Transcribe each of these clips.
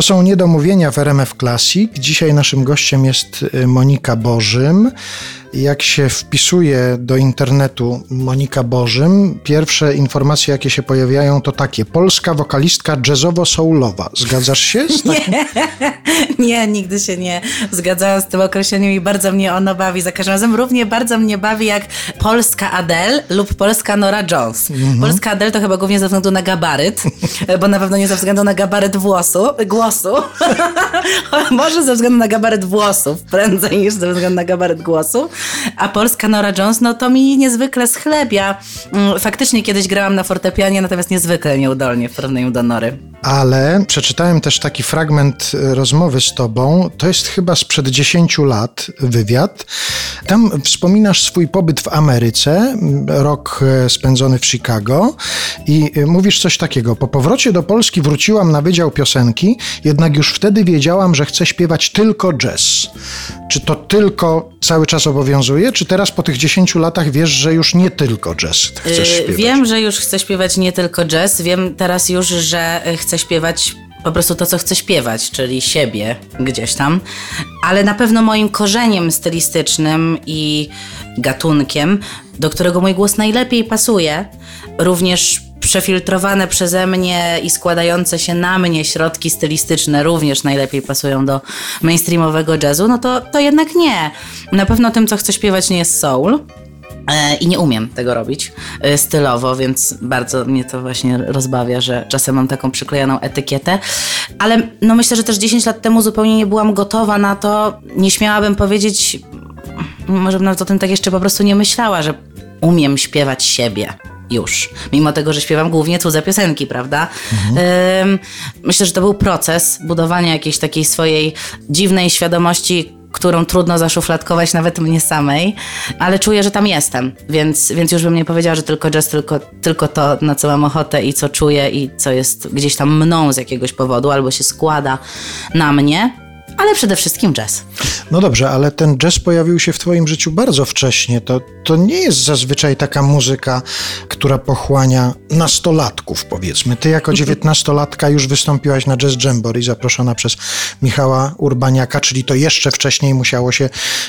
To są niedomówienia w RMF Classic. Dzisiaj naszym gościem jest y, Monika Bożym. Jak się wpisuje do internetu Monika Bożym, pierwsze informacje, jakie się pojawiają, to takie: polska wokalistka jazzowo-soulowa. Zgadzasz się z takim? Nie, nie, nigdy się nie zgadzałam z tym określeniem i bardzo mnie ono bawi. Za każdym razem równie bardzo mnie bawi jak polska Adele lub polska Nora Jones. Mhm. Polska Adele to chyba głównie ze względu na gabaryt, bo na pewno nie ze względu na gabaryt włosu, głosu. Może ze względu na gabaryt włosów prędzej niż ze względu na gabaryt głosu. A polska Nora Jones, no to mi niezwykle schlebia. Mm, Faktycznie kiedyś grałam na fortepianie, natomiast niezwykle nieudolnie w porównaniu do Nory. Ale przeczytałem też taki fragment e, rozmowy z tobą. To jest chyba sprzed 10 lat wywiad. Tam wspominasz swój pobyt w Ameryce, m, rok e, spędzony w Chicago i e, mówisz coś takiego. Po powrocie do Polski wróciłam na Wydział Piosenki, jednak już wtedy wiedziałam, że chcę śpiewać tylko jazz. Czy to tylko cały czas obowiązuje, czy teraz po tych 10 latach wiesz, że już nie tylko jazz chcesz Yy, śpiewać? Wiem, że już chcę śpiewać nie tylko jazz, wiem teraz już, że y, chcę śpiewać po prostu to, co chcę śpiewać, czyli siebie gdzieś tam, ale na pewno moim korzeniem stylistycznym i gatunkiem, do którego mój głos najlepiej pasuje, również przefiltrowane przeze mnie i składające się na mnie środki stylistyczne również najlepiej pasują do mainstreamowego jazzu, no to, to jednak nie. Na pewno tym, co chcę śpiewać, nie jest soul. E, I nie umiem tego robić e, stylowo, więc bardzo mnie to właśnie rozbawia, że czasem mam taką przyklejoną etykietę. Ale no myślę, że też 10 lat temu zupełnie nie byłam gotowa na to. Nie śmiałabym powiedzieć, może bym nawet o tym tak jeszcze po prostu nie myślała, że umiem śpiewać siebie. Już. Mimo tego, że śpiewam głównie cudze piosenki, prawda? Ym, myślę, że to był proces budowania jakiejś takiej swojej dziwnej świadomości, którą trudno zaszufladkować nawet mnie samej, ale czuję, że tam jestem, więc, więc już bym nie powiedziała, że tylko jazz, tylko, tylko to, na co mam ochotę i co czuję i co jest gdzieś tam mną z jakiegoś powodu, albo się składa na mnie, ale przede wszystkim jazz. No dobrze, ale ten jazz pojawił się w Twoim życiu bardzo wcześnie. To, to nie jest zazwyczaj taka muzyka, która pochłania nastolatków, powiedzmy. Ty jako dziewiętnastolatka już wystąpiłaś na Jazz Jamboree, zaproszona przez Michała Urbaniaka, czyli to jeszcze wcześniej musiało się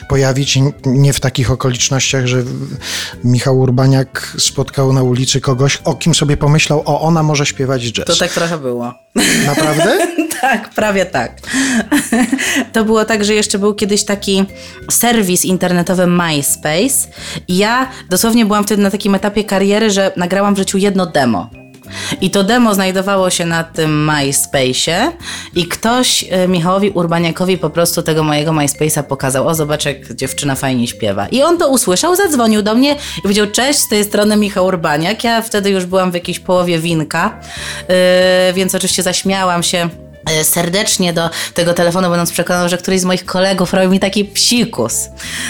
pojawić, nie w takich okolicznościach, że Michał Urbaniak spotkał na ulicy kogoś, o kim sobie pomyślał, o, ona może śpiewać jazz. To tak trochę było. Naprawdę? tak, prawie tak. to było tak, że jeszcze był kiedyś taki serwis internetowy MySpace i ja dosłownie byłam wtedy na takim etapie kariery, że nagrałam w życiu jedno demo. I to demo znajdowało się na tym MySpace'ie i ktoś e, Michałowi Urbaniakowi po prostu tego mojego MySpace'a pokazał. O, zobacz jak dziewczyna fajnie śpiewa. I on to usłyszał, zadzwonił do mnie i powiedział, cześć, z tej strony Michał Urbaniak. Ja wtedy już byłam w jakiejś połowie winka, yy, więc oczywiście zaśmiałam się serdecznie do tego telefonu, będąc przekonana, że któryś z moich kolegów robi mi taki psikus.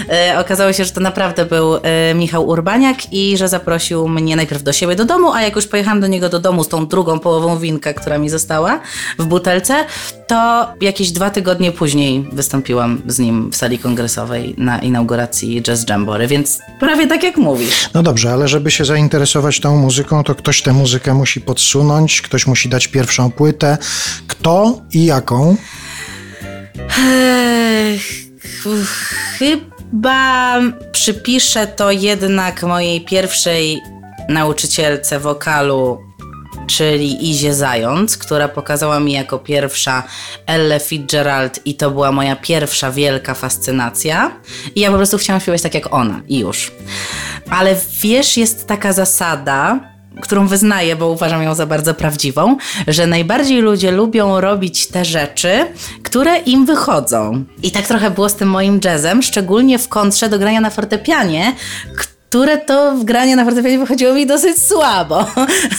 E, okazało się, że to naprawdę był e, Michał Urbaniak i że zaprosił mnie najpierw do siebie do domu, a jak już pojechałam do niego do domu z tą drugą połową winka, która mi została w butelce, to jakieś dwa tygodnie później wystąpiłam z nim w sali kongresowej na inauguracji Jazz Jamboree, więc prawie tak jak mówisz. No dobrze, ale żeby się zainteresować tą muzyką, to ktoś tę muzykę musi podsunąć, ktoś musi dać pierwszą płytę. Kto i jaką? Chyba przypiszę to jednak mojej pierwszej nauczycielce wokalu, czyli Izie Zając, która pokazała mi jako pierwsza Elle Fitzgerald i to była moja pierwsza wielka fascynacja. I ja po prostu chciałam śpiewać tak jak ona i już. Ale wiesz, jest taka zasada, którą wyznaję, bo uważam ją za bardzo prawdziwą, że najbardziej ludzie lubią robić te rzeczy, które im wychodzą. I tak trochę było z tym moim jazzem, szczególnie w kontrze do grania na fortepianie, które to w granie na fortepianie wychodziło mi dosyć słabo.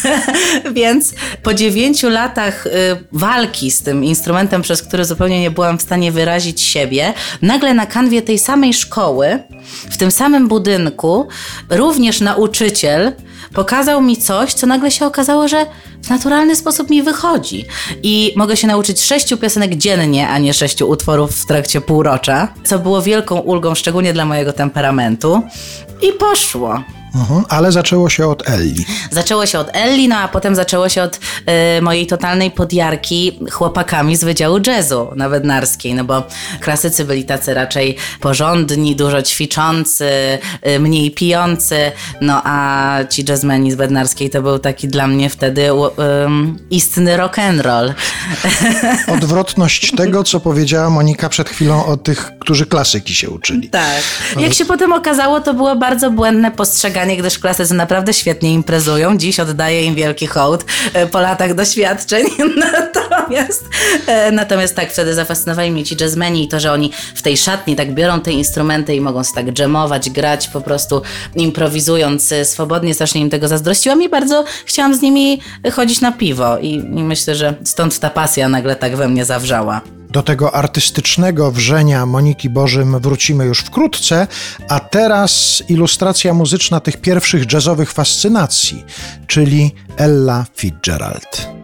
Więc po dziewięciu latach y, walki z tym instrumentem, przez który zupełnie nie byłam w stanie wyrazić siebie, nagle na kanwie tej samej szkoły, w tym samym budynku, również nauczyciel pokazał mi coś, co nagle się okazało, że w naturalny sposób mi wychodzi. I mogę się nauczyć sześciu piosenek dziennie, a nie sześciu utworów w trakcie półrocza, co było wielką ulgą, szczególnie dla mojego temperamentu. I poszło. Mhm, ale zaczęło się od Elli. Zaczęło się od Elli, no a potem zaczęło się od y, mojej totalnej podjarki chłopakami z Wydziału Jazzu na Bednarskiej, no bo klasycy byli tacy raczej porządni, dużo ćwiczący, y, mniej pijący, no a ci jazzmeni z Bednarskiej to był taki dla mnie wtedy y, istny rock and roll. Odwrotność tego, co powiedziała Monika przed chwilą o tych, którzy klasyki się uczyli. Tak. Jak się potem okazało, to było bardzo błędne postrzeganie, gdyż klasycy naprawdę świetnie imprezują. Dziś oddaję im wielki hołd e, po latach doświadczeń. Natomiast, e, natomiast tak, wtedy zafascynowali mnie ci jazzmeni i to, że oni w tej szatni tak biorą te instrumenty i mogą się tak dżemować, grać po prostu improwizując e, swobodnie. Strasznie im tego zazdrościłam i bardzo chciałam z nimi chodzić na piwo i, i myślę, że stąd ta pasja nagle tak we mnie zawrzała. Do tego artystycznego wrzenia Moniki Bożym wrócimy już wkrótce, a teraz ilustracja muzyczna tych pierwszych jazzowych fascynacji, czyli Ella Fitzgerald.